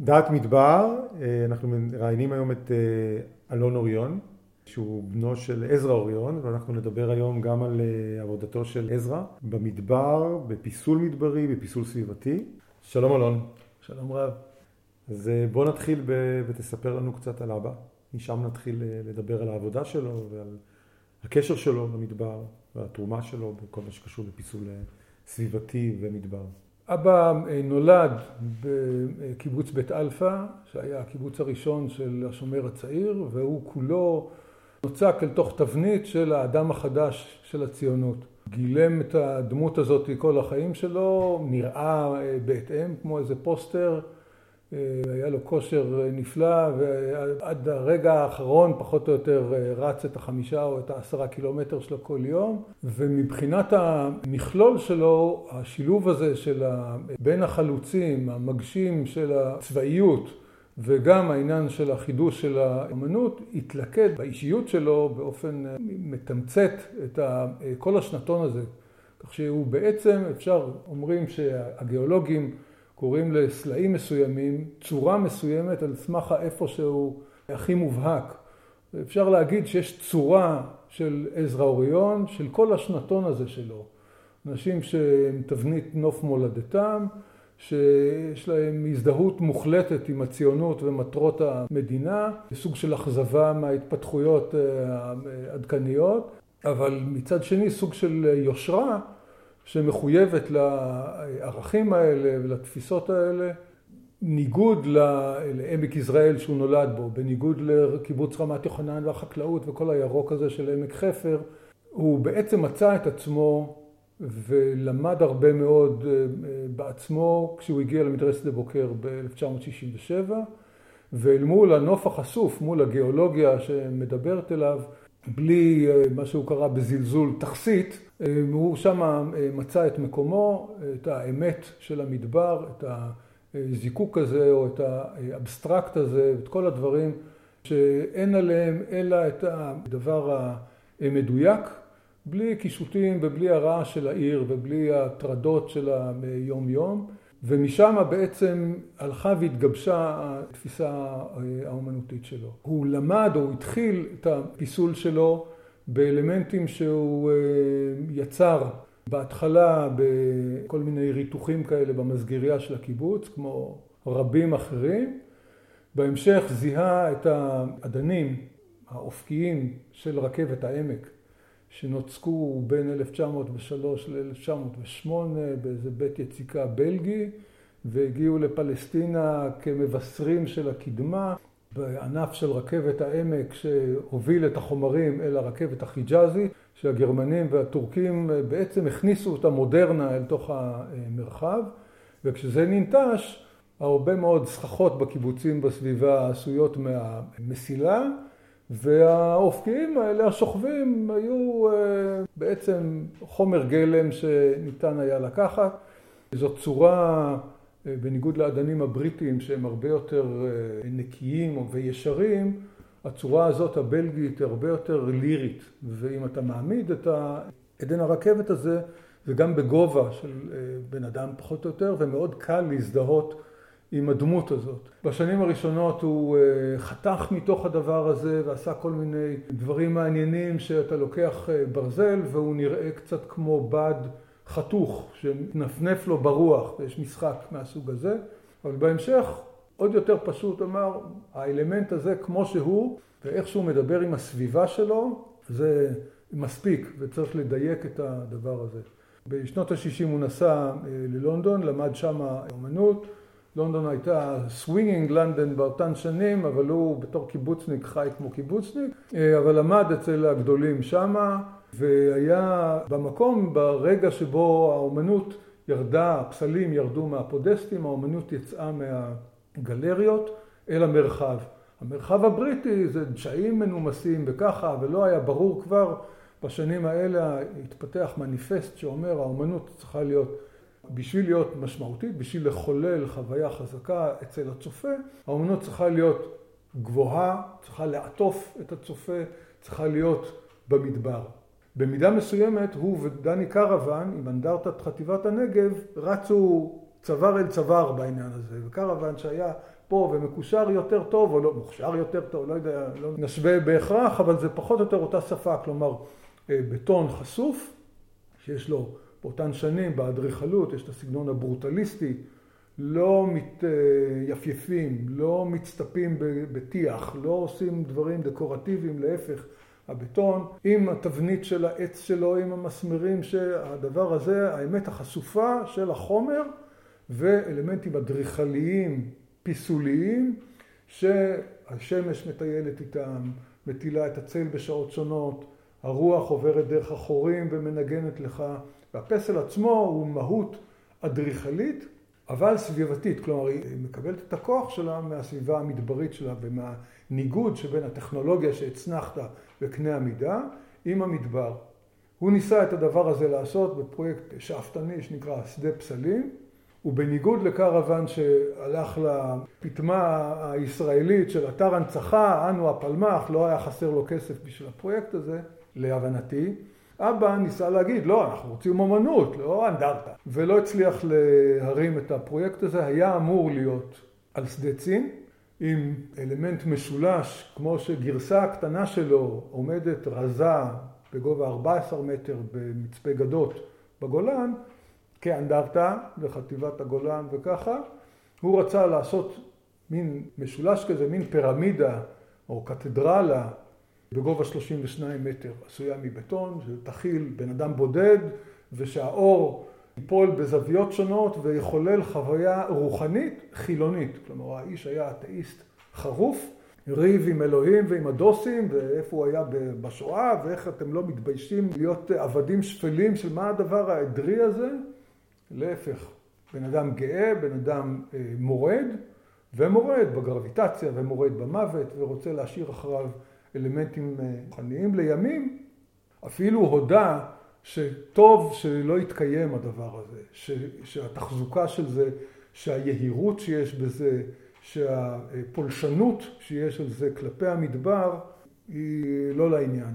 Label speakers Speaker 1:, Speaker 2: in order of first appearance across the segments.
Speaker 1: דעת מדבר, אנחנו מראיינים היום את אלון אוריון, שהוא בנו של עזרא אוריון, ואנחנו נדבר היום גם על עבודתו של עזרא במדבר, בפיסול מדברי, בפיסול סביבתי. שלום אלון.
Speaker 2: שלום רב.
Speaker 1: אז בוא נתחיל ב... ותספר לנו קצת על אבא. משם נתחיל לדבר על העבודה שלו ועל הקשר שלו למדבר והתרומה שלו בכל מה שקשור לפיסול סביבתי ומדבר.
Speaker 2: אבא אה, נולד בקיבוץ בית אלפא, שהיה הקיבוץ הראשון של השומר הצעיר, והוא כולו נוצק אל תוך תבנית של האדם החדש של הציונות. גילם את הדמות הזאת כל החיים שלו, נראה אה, בהתאם כמו איזה פוסטר היה לו כושר אה, נפלא ועד הרגע האחרון פחות או יותר אה, רץ את החמישה או את העשרה קילומטר שלו כל יום. ומבחינת המכלול שלו השילוב הזה של בין החלוצים המגשים של הצבאיות וגם העניין של החידוש של האמנות התלכד באישיות שלו באופן מתמצת את כל השנתון הזה. כך שהוא בעצם אפשר אומרים שהגיאולוגים קוראים לסלעים מסוימים צורה מסוימת על סמך האיפה שהוא הכי מובהק. אפשר להגיד שיש צורה של עזרא אוריון, של כל השנתון הזה שלו. אנשים שהם תבנית נוף מולדתם, שיש להם הזדהות מוחלטת עם הציונות ומטרות המדינה, סוג של אכזבה מההתפתחויות אה, העדכניות, אבל מצד שני סוג של יושרה שמחויבת לערכים האלה ולתפיסות האלה, ניגוד לעמק יזרעאל שהוא נולד בו, בניגוד לקיבוץ רמת יוחנן והחקלאות וכל הירוק הזה של עמק חפר, הוא בעצם מצא את עצמו ולמד הרבה מאוד אה, בעצמו כשהוא הגיע למדרשת שדה בוקר ב-1967 ואל מול הנוף החשוף, מול הגיאולוגיה שמדברת אליו, בלי אה, מה שהוא קרא בזלזול תכסית, אה, הוא שם אה, מצא את מקומו, את האמת של המדבר, את הזיקוק הזה או את האבסטרקט הזה, את כל הדברים שאין עליהם אלא את הדבר המדויק, בלי קישוטים ובלי הרעש של העיר ובלי הטרדות של היום יום. ומשם בעצם הלכה והתגבשה התפיסה האומנותית שלו. הוא למד או התחיל את הפיסול שלו באלמנטים שהוא אה, יצר בהתחלה בכל מיני ריתוחים כאלה במסגריה של הקיבוץ, כמו רבים אחרים. בהמשך זיהה את האדנים האופקיים של רכבת העמק שנוצקו בין 1903 ל-1908 באיזה בית יציקה בלגי והגיעו לפלסטינה כמבשרים של הקדמה בענף של רכבת העמק שהוביל את החומרים אל הרכבת החיג'אזית שהגרמנים והטורקים בעצם הכניסו את המודרנה אל תוך המרחב וכשזה ננטש הרבה מאוד סככות בקיבוצים בסביבה עשויות מהמסילה והאופקיים האלה, השוכבים, היו אה, בעצם חומר גלם שניתן היה לקחת. זו צורה, בניגוד לאדנים הבריטיים שהם הרבה יותר אה, נקיים וישרים, הצורה הזאת הבלגית היא הרבה יותר לירית, ואם אתה מעמיד את עדן הרכבת הזה, זה גם בגובה של בן אדם פחות או יותר, ומאוד קל להזדהות עם הדמות הזאת. בשנים הראשונות הוא אה, חתך מתוך הדבר הזה ועשה כל מיני דברים מעניינים שאתה לוקח אה, ברזל והוא נראה קצת כמו בד חתוך שמתנפנף לו ברוח ויש משחק מהסוג הזה. אבל בהמשך עוד יותר פשוט אמר האלמנט הזה כמו שהוא ואיך שהוא מדבר עם הסביבה שלו זה מספיק וצריך לדייק את הדבר הזה. בשנות ה-60 הוא נסע אה, ללונדון, למד שם אומנות לונדון הייתה swinging London באותן שנים, אבל הוא בתור קיבוצניק חי כמו קיבוצניק, אה, אבל למד אצל הגדולים שמה, והיה במקום ברגע שבו האומנות ירדה, הפסלים ירדו מהפודסטים, האומנות יצאה מהגלריות אל המרחב. המרחב הבריטי זה דשאים מנומסים וככה, ולא היה ברור כבר בשנים האלה התפתח מניפסט שאומר האומנות צריכה להיות בשביל להיות משמעותית, בשביל לחולל חוויה חזקה אצל הצופה, האומנות צריכה להיות גבוהה, צריכה לעטוף את הצופה, צריכה להיות במדבר. במידה מסוימת הוא ודני קרוון עם אנדרטת חטיבת הנגב רצו צוואר אל צוואר בעניין הזה, וקרוון שהיה פה ומקושר יותר טוב, או לא, מוכשר יותר טוב, לא יודע, לא נשווה בהכרח, אבל זה פחות או יותר אותה שפה, כלומר אה, בטון חשוף, שיש לו באותן שנים באדריכלות, יש את הסגנון הברוטליסטי, לא מתייפייפים, לא מצטפים בטיח, לא עושים דברים דקורטיביים, להפך, הבטון, עם התבנית של העץ שלו, עם המסמרים, שהדבר הזה, האמת החשופה של החומר ואלמנטים אדריכליים, פיסוליים, שהשמש מטיילת איתם, מטילה את הצל בשעות שונות, הרוח עוברת דרך החורים ומנגנת לך, והפסל עצמו הוא מהות אדריכלית, אבל סביבתית, כלומר היא מקבלת את הכוח שלה מהסביבה המדברית שלה ומהניגוד שבין הטכנולוגיה שהצנחת בקנה המידה עם המדבר. הוא ניסה את הדבר הזה לעשות בפרויקט שאפתני שנקרא שדה פסלים, ובניגוד לקרוון שהלך לפטמה הישראלית של אתר הנצחה, אנו הפלמ"ח, לא היה חסר לו כסף בשביל הפרויקט הזה, להבנתי. אבא ניסה להגיד, לא, אנחנו רוצים אומנות, לא אנדרטה. ולא הצליח להרים את הפרויקט הזה, היה אמור להיות על שדה צין, עם אלמנט משולש, כמו שגרסה הקטנה שלו עומדת רזה בגובה 14 מטר במצפה גדות בגולן, כאנדרטה בחטיבת הגולן וככה. הוא רצה לעשות מין משולש כזה, מין פירמידה או קתדרלה בגובה 32 מטר, עשויה מבטון, שתכיל בן אדם בודד ושהאור ייפול בזוויות שונות ויחולל חוויה רוחנית חילונית. כלומר, האיש היה אתאיסט חרוף, ריב עם אלוהים ועם הדוסים, ואיפה הוא היה בשואה, ואיך אתם לא מתביישים להיות עבדים שפלים של מה הדבר העדרי הזה. להפך, בן אדם גאה, בן אדם אה, מורד, ומורד בגרביטציה, ומורד במוות, ורוצה להשאיר אחריו אלמנטים אה, רוחניים. לימים אפילו הודה שטוב שלא יתקיים הדבר הזה, ש, שהתחזוקה של זה, שהיהירות שיש בזה, שהפולשנות שיש על זה כלפי המדבר היא לא לעניין.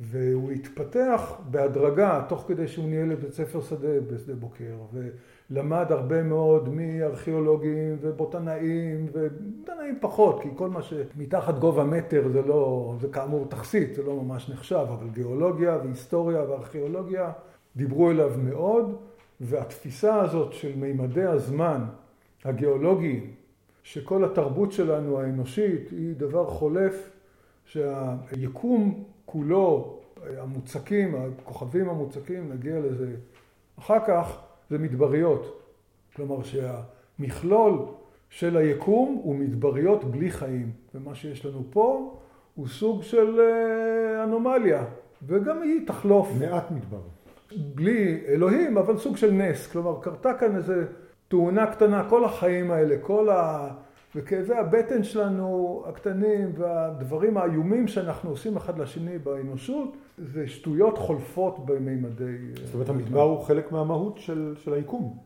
Speaker 2: והוא התפתח בהדרגה, תוך כדי שהוא ניהל את בית ספר שדה בשדה בוקר, ולמד הרבה מאוד מארכיאולוגים ובוטנאים, ובוטנאים פחות, כי כל מה שמתחת גובה מטר זה לא, זה כאמור תכסית, זה לא ממש נחשב, אבל גיאולוגיה והיסטוריה וארכיאולוגיה דיברו אליו מאוד, והתפיסה הזאת של מימדי הזמן הגיאולוגיים, שכל התרבות שלנו האנושית היא דבר חולף, שהיקום כולו, המוצקים, הכוכבים המוצקים, נגיע לזה אחר כך, זה מדבריות. כלומר שהמכלול של היקום הוא מדבריות בלי חיים, ומה שיש לנו פה הוא סוג של אה, אנומליה, וגם היא תחלוף.
Speaker 1: מעט מדבר.
Speaker 2: בלי אלוהים, אבל סוג של נס. כלומר, קרתה כאן איזו תאונה קטנה, כל החיים האלה, כל ה... וכאבי הבטן שלנו הקטנים והדברים האיומים שאנחנו עושים אחד לשני באנושות, זה שטויות חולפות במימדי...
Speaker 1: זאת אומרת, המדבר הוא חלק מהמהות של, של היקום.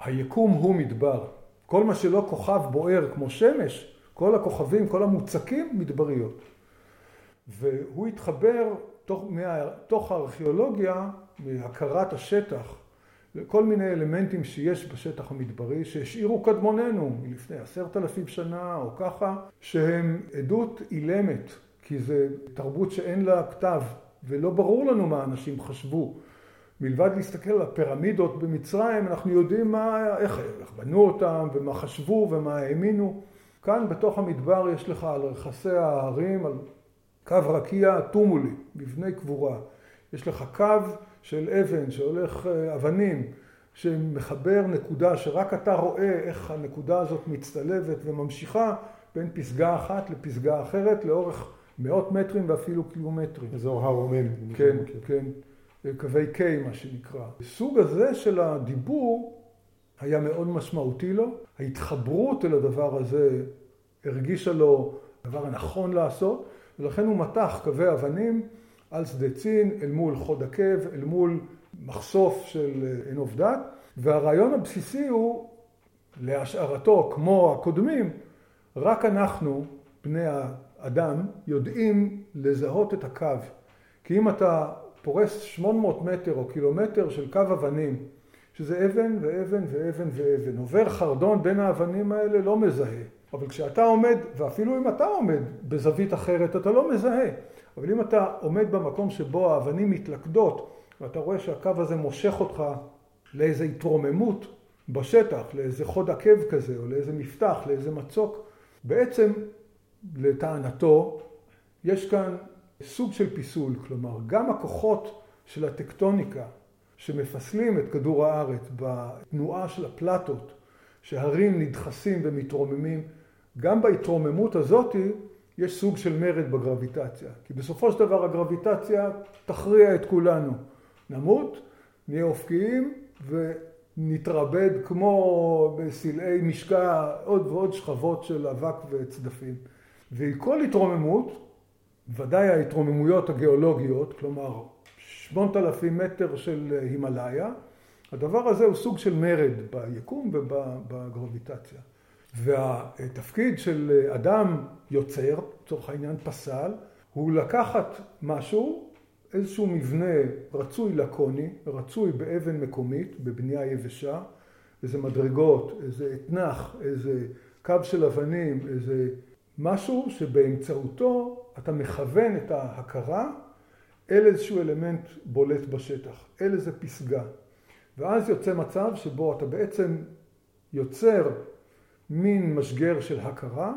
Speaker 2: היקום הוא מדבר. כל מה שלא כוכב בוער כמו שמש, כל הכוכבים, כל המוצקים, מדבריות. והוא התחבר תוך, מה, תוך הארכיאולוגיה, מהכרת השטח, כל מיני אלמנטים שיש בשטח המדברי שהשאירו קדמוננו מלפני עשרת אלפים שנה או ככה, שהם עדות אילמת, כי זה תרבות שאין לה כתב ולא ברור לנו מה אנשים חשבו. מלבד להסתכל על הפירמידות במצרים, אנחנו יודעים מה, איך, איך בנו אותם ומה חשבו ומה האמינו. כאן בתוך המדבר יש לך על רכסי ההרים, על קו רקיע טומולי, מבני קבורה. יש לך קו של אבן שהולך אה, אבנים, שמחבר נקודה שרק אתה רואה איך הנקודה הזאת מצטלבת וממשיכה בין פסגה אחת לפסגה אחרת לאורך מאות מטרים ואפילו קילומטרים.
Speaker 1: אזור הר רומם.
Speaker 2: כן, כן, קווי K מה שנקרא. הסוג הזה של הדיבור היה מאוד משמעותי לו. ההתחברות אל הדבר הזה הרגישה לו הדבר הנכון לעשות, ולכן הוא מתח קווי אבנים על שדה צין, אל מול חוד עקב, אל מול מחשוף של אה, עין עוף דת, והרעיון הבסיסי הוא, להשערתו, כמו הקודמים, רק אנחנו, בני האדם, יודעים לזהות את הקו. כי אם אתה פורס 800 מטר או קילומטר של קו אבנים, שזה אבן ואבן ואבן ואבן. עובר חרדון בין האבנים האלה, לא מזהה. אבל כשאתה עומד, ואפילו אם אתה עומד בזווית אחרת, אתה לא מזהה. אבל אם אתה עומד במקום שבו האבנים מתלכדות, ואתה רואה שהקו הזה מושך אותך לאיזו התרוממות בשטח, לאיזה חוד עקב כזה, או לאיזה מפתח, לאיזה מצוק, בעצם, לטענתו, יש כאן סוג של פיסול, כלומר, גם הכוחות של הטקטוניקה שמפסלים את כדור הארץ בתנועה של הפלטות, שהרים נדחסים ומתרוממים, גם בהתרוממות הזאתי יש סוג של מרד בגרביטציה. כי בסופו של דבר הגרביטציה תכריע את כולנו. נמות, נהיה אופקיים ונתרבד כמו בסלעי משקע עוד ועוד שכבות של אבק וצדפים. וכל התרוממות, ודאי ההתרוממויות הגיאולוגיות, כלומר 8,000 מטר של הימאליה, הדבר הזה הוא סוג של מרד ביקום ובגרביטציה. והתפקיד של אדם יוצר, לצורך העניין פסל, הוא לקחת משהו, איזשהו מבנה רצוי לקוני, רצוי באבן מקומית, בבנייה יבשה, איזה מדרגות, איזה אתנח, איזה קו של אבנים, איזה משהו שבאמצעותו אתה מכוון את ההכרה אל איזשהו אלמנט בולט בשטח, אל איזה פסגה. ואז יוצא מצב שבו אתה בעצם יוצר מין משגר של הכרה,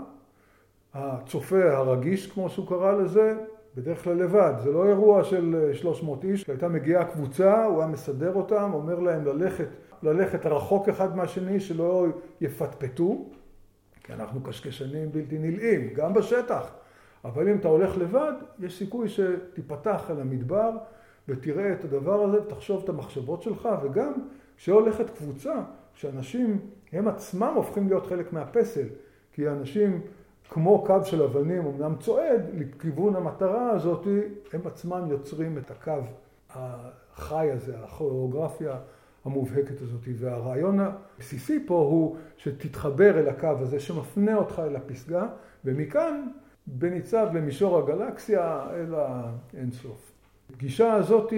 Speaker 2: הצופה הרגיש כמו שהוא קרא לזה, בדרך כלל לבד, זה לא אירוע של 300 איש, הייתה מגיעה קבוצה, הוא היה מסדר אותם, אומר להם ללכת, ללכת רחוק אחד מהשני, שלא יפטפטו, כי אנחנו קשקשנים בלתי נלאים, גם בשטח, אבל אם אתה הולך לבד, יש סיכוי שתיפתח אל המדבר ותראה את הדבר הזה ותחשוב את המחשבות שלך, וגם כשהולכת קבוצה, שאנשים הם עצמם הופכים להיות חלק מהפסל, כי אנשים כמו קו של אבנים אמנם צועד לכיוון המטרה הזאת, הם עצמם יוצרים את הקו החי הזה, הכוריאוגרפיה המובהקת הזאת. והרעיון הבסיסי פה הוא שתתחבר אל הקו הזה שמפנה אותך אל הפסגה, ומכאן בניצב למישור הגלקסיה אל האינסוף. הפגישה הזאת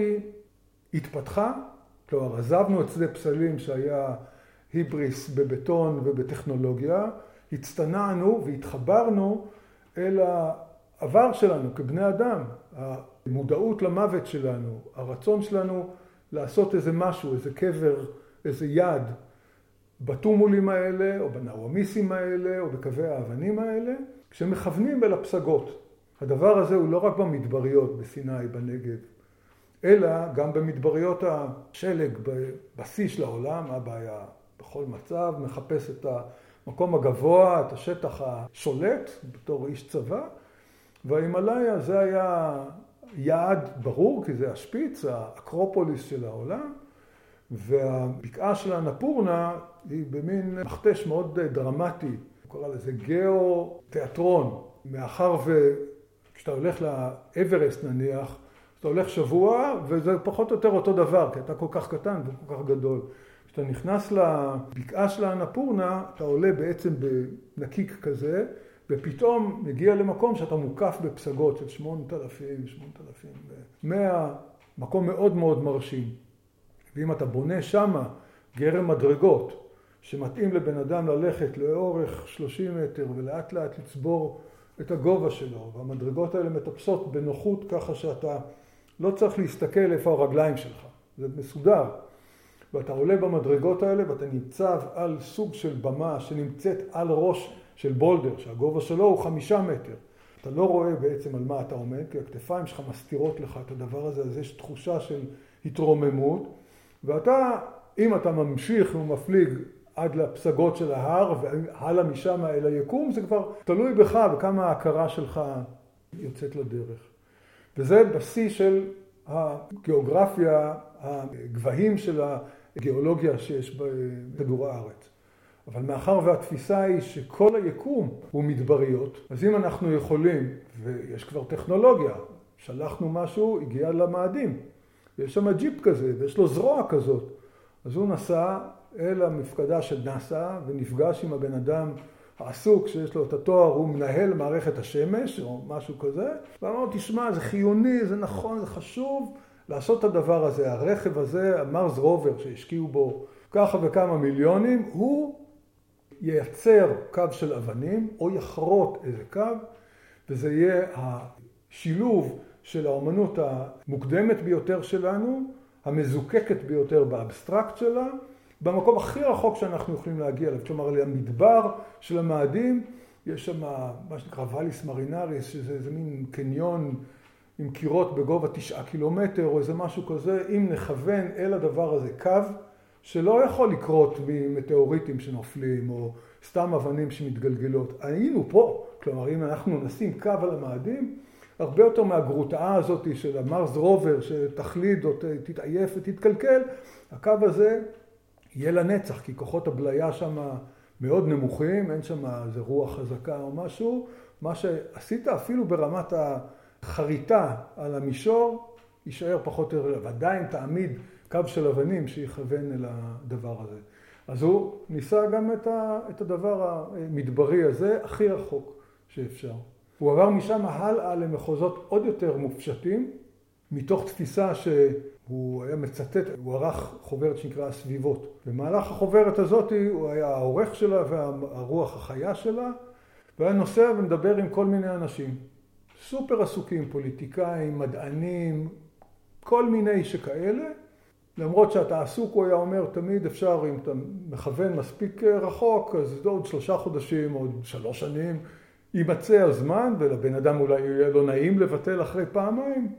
Speaker 2: התפתחה, כלומר עזבנו את שדה פסלים שהיה היבריס בבטון ובטכנולוגיה, הצטנענו והתחברנו אל העבר שלנו כבני אדם, המודעות למוות שלנו, הרצון שלנו לעשות איזה משהו, איזה קבר, איזה יד בטומולים האלה, או בנאוומיסים האלה, או בקווי האבנים האלה, כשמכוונים אל הפסגות. הדבר הזה הוא לא רק במדבריות בסיני, בנגב, אלא גם במדבריות השלג בשיא של העולם, מה הבעיה? בכל מצב, מחפש את המקום הגבוה, את השטח השולט בתור איש צבא, וההימאליה זה היה יעד ברור, כי זה השפיץ, האקרופוליס של העולם, והבקעה של הנפורנה היא במין מכתש מאוד דרמטי, הוא קורא לזה גיאו-תיאטרון, מאחר וכשאתה הולך לאברסט נניח, אתה הולך שבוע וזה פחות או יותר אותו דבר, כי אתה כל כך קטן וכל כך גדול. כשאתה נכנס לבקעה של האנפורנה, אתה עולה בעצם בנקיק כזה, ופתאום מגיע למקום שאתה מוקף בפסגות של שמונת אלפים, שמונת אלפים מאה, מקום מאוד מאוד מרשים. ואם אתה בונה שמה גרם מדרגות, שמתאים לבן אדם ללכת לאורך 30 מטר ולאט לאט לצבור את הגובה שלו, והמדרגות האלה מטפסות בנוחות ככה שאתה לא צריך להסתכל איפה הרגליים שלך, זה מסודר. ואתה עולה במדרגות האלה ואתה ניצב על סוג של במה שנמצאת על ראש של בולדר, שהגובה שלו הוא חמישה מטר. אתה לא רואה בעצם על מה אתה עומד, כי הכתפיים שלך מסתירות לך את הדבר הזה, אז יש תחושה של התרוממות, ואתה, אם אתה ממשיך ומפליג עד לפסגות של ההר והלאה משם אל היקום, זה כבר תלוי בך וכמה ההכרה שלך יוצאת לדרך. וזה בשיא של הגיאוגרפיה, הגבהים של הגיאולוגיה שיש בכדור הארץ. אבל מאחר והתפיסה היא שכל היקום הוא מדבריות, אז אם אנחנו יכולים, ויש כבר טכנולוגיה, שלחנו משהו, הגיע למאדים, יש שם ג'יפ כזה, ויש לו זרוע כזאת, אז הוא נסע אל המפקדה של נאס"א ונפגש עם הבן אדם העסוק שיש לו את התואר, הוא מנהל מערכת השמש או משהו כזה, ואמר, תשמע, זה חיוני, זה נכון, זה חשוב, לעשות את הדבר הזה, הרכב הזה, המרס רובר שהשקיעו בו ככה וכמה מיליונים, הוא ייצר קו של אבנים או יחרוט איזה קו, וזה יהיה השילוב של האומנות המוקדמת ביותר שלנו, המזוקקת ביותר באבסטרקט שלה, במקום הכי רחוק שאנחנו יכולים להגיע אליו, כלומר למדבר של המאדים, יש שם מה שנקרא ואליס מרינריס, שזה איזה מין קניון עם קירות בגובה תשעה קילומטר או איזה משהו כזה, אם נכוון אל הדבר הזה קו, שלא יכול לקרות ממטאוריטים שנופלים או סתם אבנים שמתגלגלות. היינו פה, כלומר אם אנחנו נשים קו על המאדים, הרבה יותר מהגרוטאה הזאת של המרס רובר שתחליד או תתעייף ותתקלקל, הקו הזה יהיה לנצח, כי כוחות הבליה שם מאוד נמוכים, אין שם איזה רוח חזקה או משהו. מה שעשית אפילו ברמת החריטה על המישור, יישאר פחות או יותר, ועדיין תעמיד קו של אבנים שיכוון אל הדבר הזה. אז הוא ניסה גם את הדבר המדברי הזה הכי רחוק שאפשר. הוא עבר משם הלאה למחוזות עוד יותר מופשטים, מתוך תפיסה שהוא היה מצטט, הוא ערך חוברת שנקרא הסביבות. במהלך החוברת הזאת הוא היה העורך שלה והרוח החיה שלה, והיה נוסע ומדבר עם כל מיני אנשים. סופר עסוקים, פוליטיקאים, מדענים, כל מיני שכאלה. למרות שאתה עסוק, הוא היה אומר, תמיד אפשר, אם אתה מכוון מספיק רחוק, אז עוד שלושה חודשים, עוד שלוש שנים, יימצא הזמן, ולבן אדם אולי יהיה לא נעים לבטל אחרי פעמיים,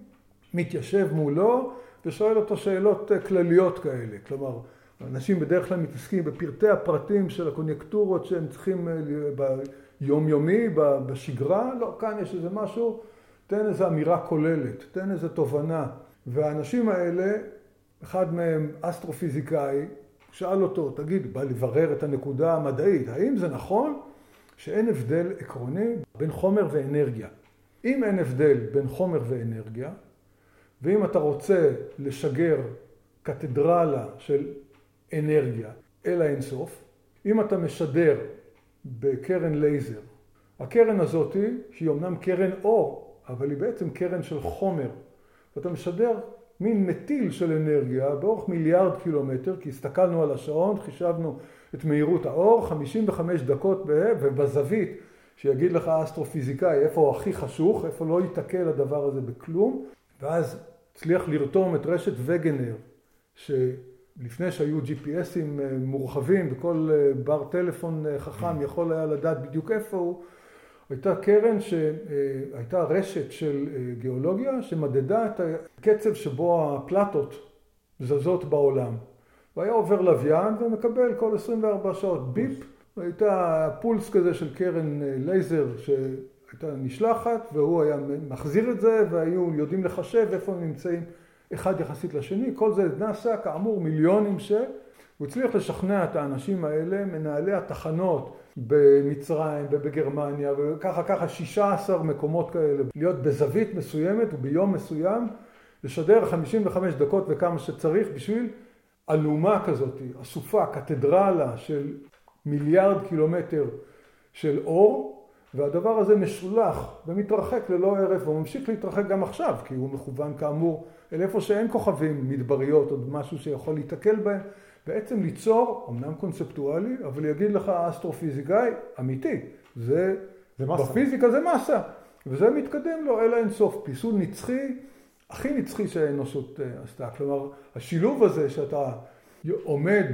Speaker 2: מתיישב מולו ושואל אותו שאלות כלליות כאלה. כלומר, אנשים בדרך כלל מתעסקים בפרטי הפרטים של הקוניונקטורות שהם צריכים ביומיומי, בשגרה, לא, כאן יש איזה משהו, תן איזו אמירה כוללת, תן איזו תובנה. והאנשים האלה, אחד מהם אסטרופיזיקאי, שאל אותו, תגיד, בא לברר את הנקודה המדעית, האם זה נכון שאין הבדל עקרוני בין חומר ואנרגיה? אם אין הבדל בין חומר ואנרגיה, ואם אתה רוצה לשגר קתדרלה של אנרגיה אל האינסוף, אם אתה משדר בקרן לייזר, הקרן הזאת שהיא אמנם קרן אור, אבל היא בעצם קרן של חומר, ואתה משדר מין מטיל של אנרגיה באורך מיליארד קילומטר, כי הסתכלנו על השעון, חישבנו את מהירות האור, 55 דקות ובזווית שיגיד לך אסטרופיזיקאי איפה הוא הכי חשוך, איפה לא ייתקל הדבר הזה בכלום, ואז הצליח לרתום את רשת וגנר, שלפני שהיו GPSים אה, מורחבים וכל אה, בר טלפון אה, חכם יכול היה לדעת בדיוק איפה הוא, הייתה קרן שהייתה רשת של גיאולוגיה שמדדה את הקצב שבו הפלטות זזות בעולם. והיה עובר לוויין ומקבל כל 24 שעות ביפ, הייתה פולס כזה של קרן לייזר הייתה נשלחת והוא היה מחזיר את זה והיו יודעים לחשב איפה הם נמצאים אחד יחסית לשני, כל זה נעשה כאמור מיליונים של, הוא הצליח לשכנע את האנשים האלה, מנהלי התחנות במצרים ובגרמניה וככה ככה 16 מקומות כאלה, להיות בזווית מסוימת וביום מסוים, לשדר 55 דקות וכמה שצריך בשביל אלומה כזאת, אסופה, קתדרלה של מיליארד קילומטר של אור והדבר הזה משולח ומתרחק ללא הרף, והוא ממשיך להתרחק גם עכשיו, כי הוא מכוון כאמור אל איפה שאין כוכבים מדבריות או משהו שיכול להתקל בהם, בעצם ליצור, אמנם קונספטואלי, אבל יגיד לך אסטרופיזיקאי אמיתי, זה, זה מסה. בפיזיקה זה מסה, וזה מתקדם לו אל האינסוף, פיסול נצחי, הכי נצחי שהאנושות אה, עשתה, כלומר השילוב הזה שאתה עומד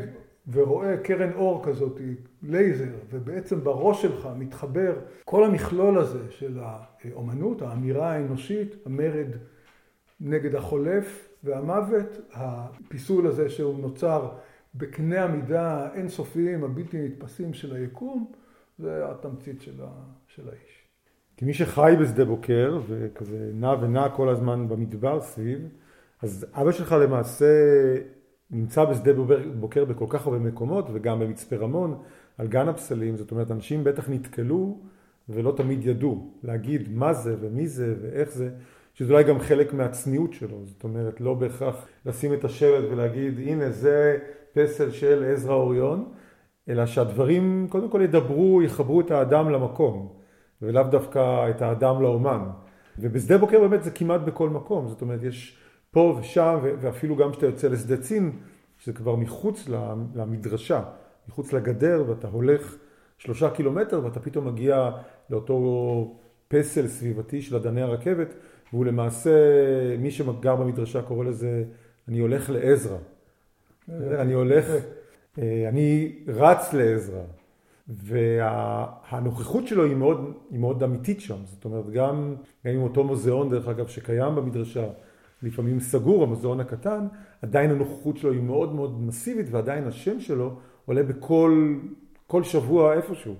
Speaker 2: ורואה קרן אור כזאת, לייזר, ובעצם בראש שלך מתחבר כל המכלול הזה של האומנות, האמירה האנושית, המרד נגד החולף והמוות, הפיסול הזה שהוא נוצר בקנה המידה האינסופיים הבלתי נתפסים של היקום, זה התמצית של, ה, של האיש.
Speaker 1: כמי שחי בשדה בוקר וכזה נע ונע כל הזמן במדבר סביב, אז אבא שלך למעשה נמצא בשדה בוקר בכל כך הרבה מקומות וגם במצפה רמון על גן הפסלים, זאת אומרת אנשים בטח נתקלו ולא תמיד ידעו להגיד מה זה ומי זה ואיך זה, שזה אולי גם חלק מהצניעות שלו, זאת אומרת לא בהכרח לשים את השלט ולהגיד הנה זה פסל של עזרא אוריון, אלא שהדברים קודם כל ידברו, יחברו את האדם למקום ולאו דווקא את האדם לאומן. ובשדה בוקר באמת זה כמעט בכל מקום, זאת אומרת יש פה ושם, ואפילו גם כשאתה יוצא לשדה צין, שזה כבר מחוץ למדרשה, מחוץ לגדר, ואתה הולך שלושה קילומטר, ואתה פתאום מגיע לאותו פסל סביבתי של אדני הרכבת, והוא למעשה, מי שגר במדרשה קורא לזה, אני הולך לעזרא. אני הולך, אה, אני רץ לעזרא. והנוכחות שלו היא מאוד, היא מאוד אמיתית שם, זאת אומרת גם, גם עם אותו מוזיאון דרך אגב שקיים במדרשה, לפעמים סגור, המוזיאון הקטן, עדיין הנוכחות שלו היא מאוד מאוד מסיבית ועדיין השם שלו עולה בכל כל שבוע איפשהו.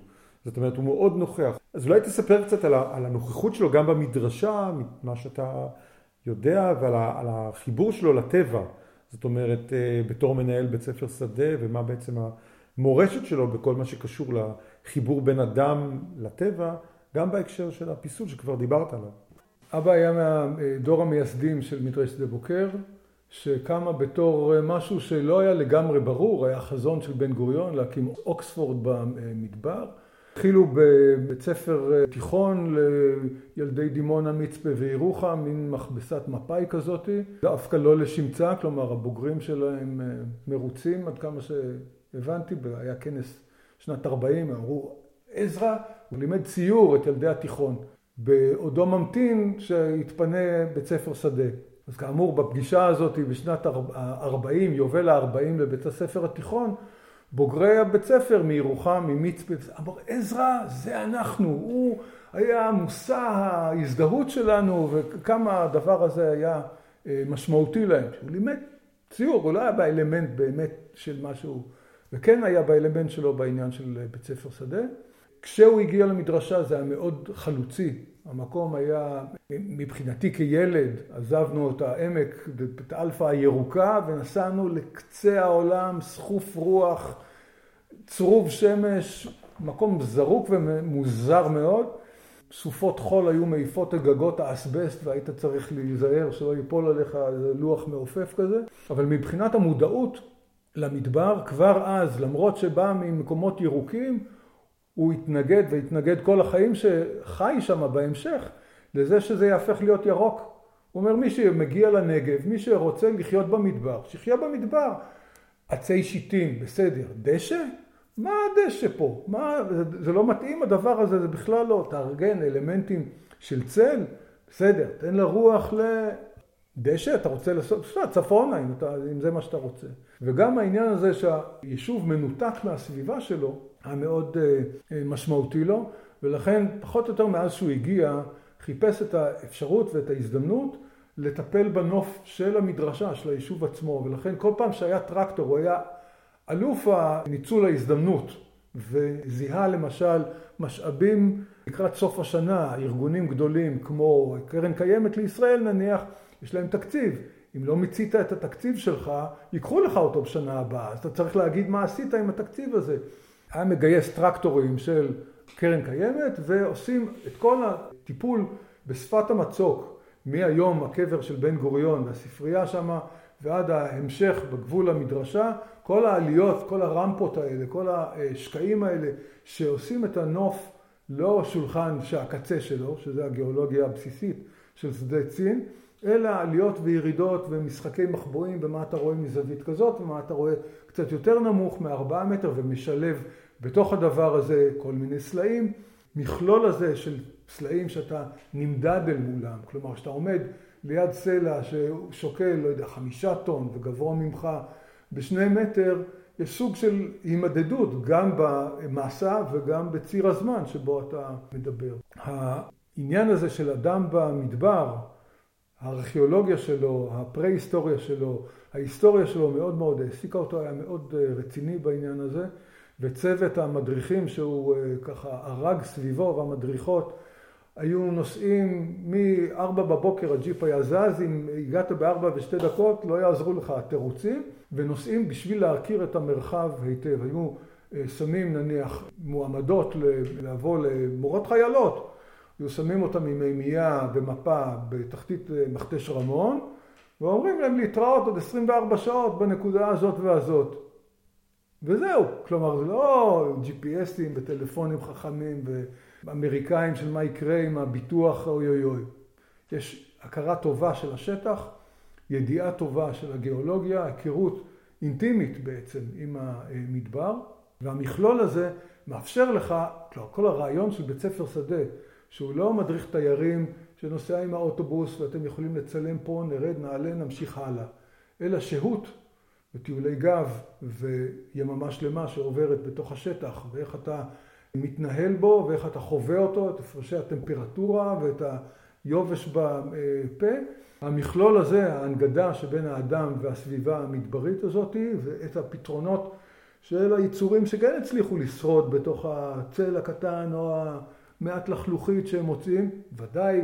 Speaker 1: זאת אומרת, הוא מאוד נוכח. אז אולי תספר קצת על, על הנוכחות שלו גם במדרשה, מה שאתה יודע, ועל החיבור שלו לטבע. זאת אומרת, אה, בתור מנהל בית ספר שדה, ומה בעצם המורשת שלו בכל מה שקשור לחיבור בין אדם לטבע, גם בהקשר של הפיסול שכבר דיברת עליו.
Speaker 2: אבא היה מהדור המייסדים של מדרש שדה בוקר, שקמה בתור משהו שלא היה לגמרי ברור, היה חזון של בן גוריון להקים אוקספורד במדבר. התחילו בבית ספר תיכון לילדי דימונה, מצפה וירוחם, מין מכבסת מפאי כזאת, דווקא לא לשמצה, כלומר הבוגרים שלהם מרוצים עד כמה שהבנתי, היה כנס שנת 40, אמרו עזרא, הוא לימד ציור את ילדי התיכון. בעודו ממתין שיתפנה בית ספר שדה. אז כאמור, בפגישה הזאת בשנת 40, יובל ה-40 לבית הספר התיכון, בוגרי הבית ספר מירוחם, ממצפה, אמר, עזרא, זה אנחנו, הוא היה מושא ההזדהות שלנו, וכמה הדבר הזה היה אה, משמעותי להם. הוא לימד ציור, הוא לא היה באלמנט באמת של משהו, וכן היה באלמנט שלו בעניין של בית ספר שדה. כשהוא הגיע למדרשה זה היה מאוד חלוצי, המקום היה, מבחינתי כילד, עזבנו את העמק, את האלפא הירוקה, ונסענו לקצה העולם, סחוף רוח, צרוב שמש, מקום זרוק ומוזר מאוד. סופות חול היו מעיפות את גגות האסבסט והיית צריך להיזהר שלא ייפול עליך איזה לוח מעופף כזה. אבל מבחינת המודעות למדבר, כבר אז, למרות שבא ממקומות ירוקים, הוא התנגד והתנגד כל החיים שחי שם בהמשך לזה שזה יהפך להיות ירוק. הוא אומר מי שמגיע לנגב, מי שרוצה לחיות במדבר, שיחיה במדבר. עצי שיטים, בסדר. דשא? מה הדשא פה? מה, זה, זה לא מתאים הדבר הזה, זה בכלל לא. תארגן אלמנטים של צל, בסדר. תן לרוח לדשא, אתה רוצה לעשות, בסדר, צפונה, אם, אתה, אם זה מה שאתה רוצה. וגם העניין הזה שהיישוב מנותק מהסביבה שלו, היה מאוד אה, אה, משמעותי לו, ולכן פחות או יותר מאז שהוא הגיע, חיפש את האפשרות ואת ההזדמנות לטפל בנוף של המדרשה, של היישוב עצמו, ולכן כל פעם שהיה טרקטור הוא היה אלוף הניצול ההזדמנות, וזיהה למשל משאבים לקראת סוף השנה, ארגונים גדולים כמו קרן קיימת לישראל נניח, יש להם תקציב. אם לא מיצית את התקציב שלך, ייקחו לך אותו בשנה הבאה, אז אתה צריך להגיד מה עשית עם התקציב הזה. היה מגייס טרקטורים של קרן קיימת ועושים את כל הטיפול בשפת המצוק מהיום הקבר של בן גוריון והספרייה שמה ועד ההמשך בגבול המדרשה, כל העליות, כל הרמפות האלה, כל השקעים האלה שעושים את הנוף לא שולחן שהקצה שלו, שזה הגיאולוגיה הבסיסית של שדה צין, אלא עליות וירידות ומשחקי מחבואים ומה אתה רואה מזווית כזאת ומה אתה רואה קצת יותר נמוך מארבעה מטר ומשלב בתוך הדבר הזה כל מיני סלעים. מכלול הזה של סלעים שאתה נמדד אל מולם, כלומר שאתה עומד ליד סלע ששוקל, לא יודע, חמישה טון וגבוה ממך בשני מטר, יש סוג של הימדדות גם במסע וגם בציר הזמן שבו אתה מדבר. העניין הזה של אדם במדבר, הארכיאולוגיה שלו, הפרה-היסטוריה שלו, ההיסטוריה שלו מאוד מאוד העסיקה אותו, היה מאוד אה, רציני בעניין הזה, וצוות המדריכים שהוא אה, ככה הרג סביבו והמדריכות היו נוסעים מ-4 בבוקר הג'יפ היה זז, אם הגעת ב-4 ושתי דקות לא יעזרו לך התירוצים, ונוסעים בשביל להכיר את המרחב היטב. היו אה, שמים נניח מועמדות לבוא למורות חיילות, היו שמים אותם עם מימייה ומפה בתחתית אה, מכתש רמון, ואומרים להם להתראות עוד 24 שעות בנקודה הזאת והזאת. וזהו, כלומר זה לא GPSים וטלפונים חכמים ואמריקאים של מה יקרה עם הביטוח אוי אוי אוי. יש הכרה טובה של השטח, ידיעה טובה של הגיאולוגיה, היכרות אינטימית בעצם עם המדבר, והמכלול הזה מאפשר לך, כלומר כל הרעיון של בית ספר שדה, שהוא לא מדריך תיירים שנוסע עם האוטובוס ואתם יכולים לצלם פה, נרד, נעלה, נמשיך הלאה, אלא שהות וטיולי גב ויממה שלמה שעוברת בתוך השטח ואיך אתה מתנהל בו ואיך אתה חווה אותו, את הפרשי הטמפרטורה ואת היובש בפה. המכלול הזה, ההנגדה שבין האדם והסביבה המדברית הזאת ואת הפתרונות של היצורים שכן הצליחו לשרוד בתוך הצל הקטן או המעט לחלוכית שהם מוצאים, ודאי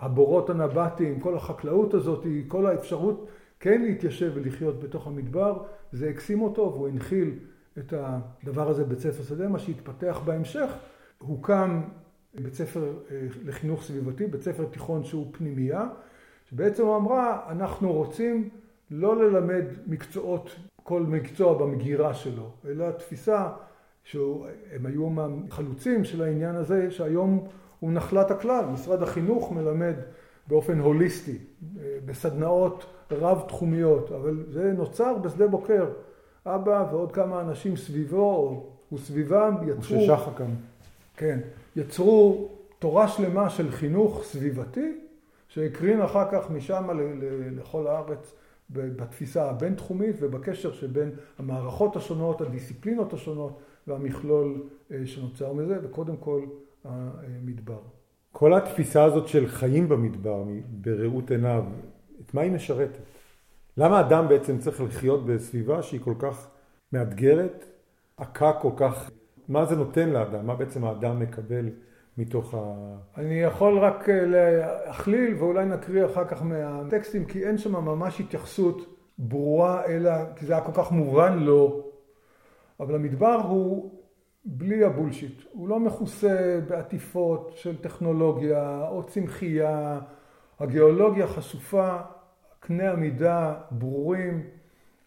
Speaker 2: הבורות הנבטיים, כל החקלאות הזאת, כל האפשרות כן להתיישב ולחיות בתוך המדבר, זה הקסים אותו והוא הנחיל את הדבר הזה בבית ספר שדה, מה שהתפתח בהמשך, הוקם בית ספר אה, לחינוך סביבתי, בית ספר תיכון שהוא פנימייה, שבעצם אמרה, אנחנו רוצים לא ללמד מקצועות, כל מקצוע במגירה שלו, אלא תפיסה שהם היו החלוצים של העניין הזה, שהיום הוא נחלת הכלל. משרד החינוך מלמד באופן הוליסטי, אה, בסדנאות רב-תחומיות, אבל זה נוצר בשדה בוקר. אבא ועוד כמה אנשים סביבו, וסביבם יצרו...
Speaker 1: משה שחר כאן.
Speaker 2: כן, יצרו תורה שלמה של חינוך סביבתי, שהקרין אחר כך משם לכל הארץ בתפיסה הבינתחומית ובקשר שבין המערכות השונות, הדיסציפלינות השונות והמכלול אה, שנוצר מזה, וקודם כל המדבר.
Speaker 1: כל התפיסה הזאת של חיים במדבר, בראות עיניו, את מה היא משרתת? למה אדם בעצם צריך לחיות בסביבה שהיא כל כך מאתגרת, עקה כל כך, מה זה נותן לאדם? מה בעצם האדם מקבל מתוך ה...
Speaker 2: אני יכול רק אה, להכליל ואולי נקריא אחר כך מהטקסטים, כי אין שם ממש התייחסות ברורה, אלא כי זה היה כל כך מובן לו. אבל המדבר הוא בלי הבולשיט. הוא לא מכוסה בעטיפות של טכנולוגיה או צמחייה. הגיאולוגיה חשופה, קנה המידה ברורים.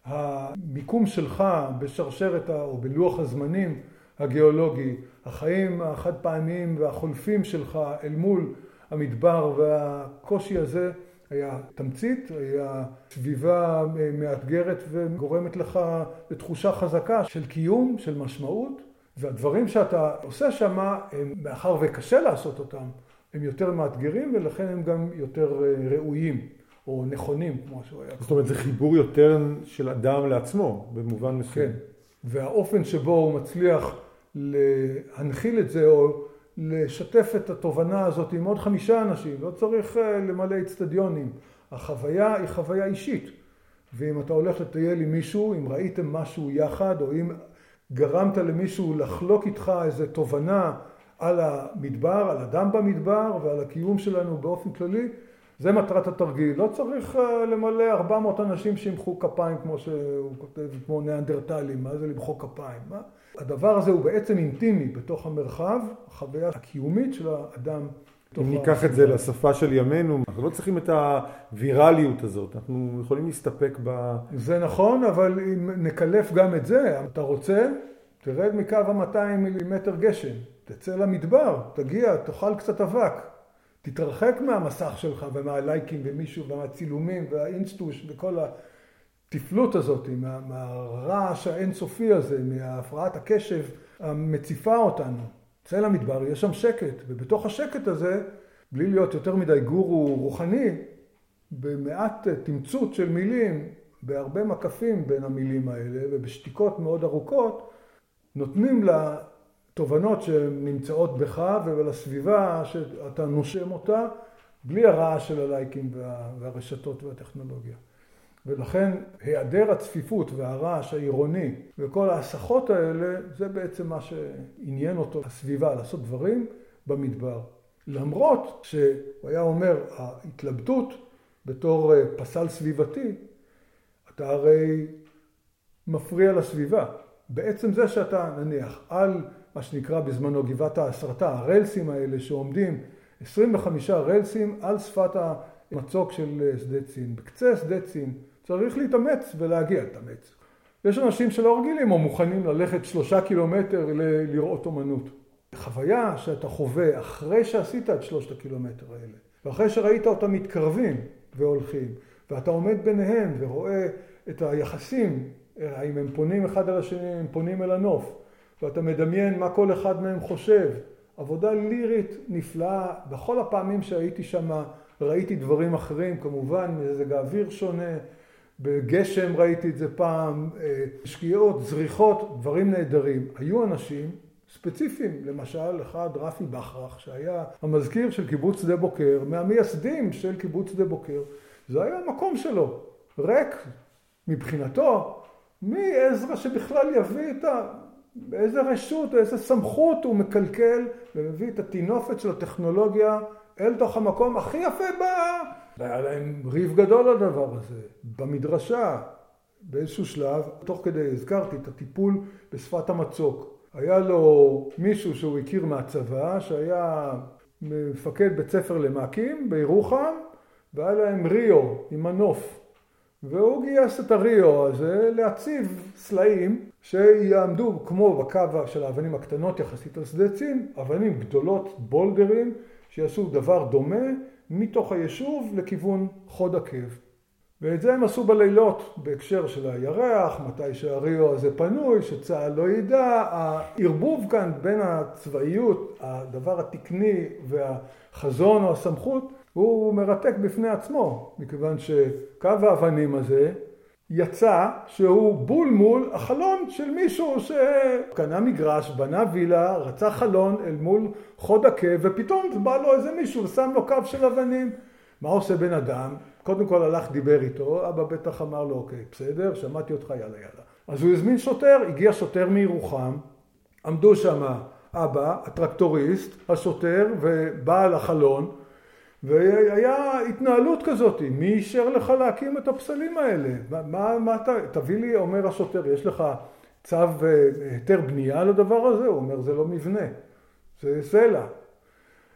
Speaker 2: המיקום שלך בשרשרת או בלוח הזמנים הגיאולוגי, החיים החד פעמיים והחולפים שלך אל מול המדבר והקושי הזה היה תמצית, היה סביבה מאתגרת וגורמת לך לתחושה חזקה של קיום, של משמעות. והדברים שאתה עושה שם, הם, מאחר וקשה לעשות אותם, הם יותר מאתגרים ולכן הם גם יותר אה, ראויים או נכונים, כמו שהוא היה.
Speaker 1: זאת אומרת, זה חיבור יותר של אדם לעצמו, במובן מסוים. כן,
Speaker 2: והאופן שבו הוא מצליח להנחיל את זה, או לשתף את התובנה הזאת עם עוד חמישה אנשים, לא צריך אה, למלא אצטדיונים. החוויה היא חוויה אישית. ואם אתה הולך לטייל עם מישהו, אם ראיתם משהו יחד, או אם גרמת למישהו לחלוק איתך איזו תובנה על המדבר, על אדם במדבר ועל הקיום שלנו באופן כללי, זה מטרת התרגיל. לא צריך אה, למלא 400 אנשים שימחאו כפיים כמו שהוא כותב, כמו ניאנדרטלים, מה זה למחוא כפיים? מה? הדבר הזה הוא בעצם אינטימי בתוך המרחב, החוויה הקיומית של האדם.
Speaker 1: אם ניקח את זה לשפה של ימינו, אנחנו לא צריכים את הווירליות הזאת, אנחנו יכולים להסתפק ב...
Speaker 2: זה נכון, אבל אם נקלף גם את זה, אתה רוצה, תרד מקו ה-200 מילימטר גשם, תצא למדבר, תגיע, תאכל קצת אבק, תתרחק מהמסך שלך ומהלייקים ומישהו ומהצילומים והאינסטוש וכל התפלות הזאת, מה, מהרעש האינסופי הזה, מהפרעת הקשב המציפה אותנו. צא למדבר, יש שם שקט, ובתוך השקט הזה, בלי להיות יותר מדי גורו רוחני, במעט תמצות של מילים, בהרבה מקפים בין המילים האלה ובשתיקות מאוד ארוכות, נותנים לתובנות שנמצאות בך ולסביבה שאתה נושם אותה, בלי הרעש של הלייקים והרשתות והטכנולוגיה. ולכן היעדר הצפיפות והרעש העירוני וכל ההסחות האלה, זה בעצם מה שעניין אותו, הסביבה, לעשות דברים במדבר. למרות שהוא היה אומר, ההתלבטות בתור אה, פסל סביבתי, אתה הרי מפריע לסביבה. בעצם זה שאתה נניח על מה שנקרא בזמנו גבעת ההסרטה, הרלסים האלה שעומדים 25 רלסים על שפת המצוק של שדה צין. בקצה שדה צין צריך להתאמץ ולהגיע להתאמץ. יש אנשים שלא רגילים או מוכנים ללכת שלושה קילומטר ל- לראות אומנות. חוויה שאתה חווה אחרי שעשית את שלושת הקילומטר האלה, ואחרי שראית אותם מתקרבים והולכים, ואתה עומד ביניהם ורואה את היחסים, האם הם פונים אחד על השני, הם פונים אל הנוף, ואתה מדמיין מה כל אחד מהם חושב. עבודה לירית נפלאה, בכל הפעמים שהייתי שם ראיתי דברים אחרים, כמובן מזג האוויר שונה, בגשם ראיתי את זה פעם, אה, שקיעות, זריחות, דברים נהדרים. היו אנשים ספציפיים, למשל אחד רפי בכרך שהיה המזכיר של קיבוץ שדה בוקר, מהמייסדים של קיבוץ שדה בוקר, זה היה המקום שלו, ריק מבחינתו, מי עזרא שבכלל יביא את ה... באיזה רשות או איזה סמכות הוא מקלקל ומביא את הטינופת של הטכנולוגיה אל תוך המקום הכי יפה ב... והיה להם ריב גדול על הדבר הזה. במדרשה, באיזשהו שלב, תוך כדי הזכרתי את הטיפול בשפת המצוק. היה לו מישהו שהוא הכיר מהצבא, שהיה מפקד בית ספר למ"כים בירוחם, והיה להם ריו עם מנוף. והוא גייס את הריו הזה להציב סלעים שיעמדו כמו בקו של האבנים הקטנות יחסית על שדה צין, אבנים גדולות, בולדרים, שיעשו דבר דומה מתוך היישוב לכיוון חוד עקב. ואת זה הם עשו בלילות בהקשר של הירח, מתי שהריו הזה פנוי, שצה"ל לא ידע. הערבוב כאן בין הצבאיות, הדבר התקני והחזון או הסמכות, הוא מרתק בפני עצמו, מכיוון שקו האבנים הזה יצא שהוא בול מול החלון של מישהו שקנה מגרש, בנה וילה, רצה חלון אל מול חוד עקב, ופתאום בא לו איזה מישהו ושם לו קו של אבנים. מה עושה בן אדם? קודם כל הלך דיבר איתו, אבא בטח אמר לו, אוקיי, בסדר, שמעתי אותך, יאללה יאללה. אז הוא הזמין שוטר, הגיע שוטר מירוחם, עמדו שם אבא, הטרקטוריסט, השוטר ובעל החלון, והיה התנהלות כזאת, מי אישר לך להקים את הפסלים האלה? מה, מה אתה, תביא לי, אומר השוטר, יש לך צו אה, היתר בנייה לדבר הזה? הוא אומר, זה לא מבנה, זה סלע.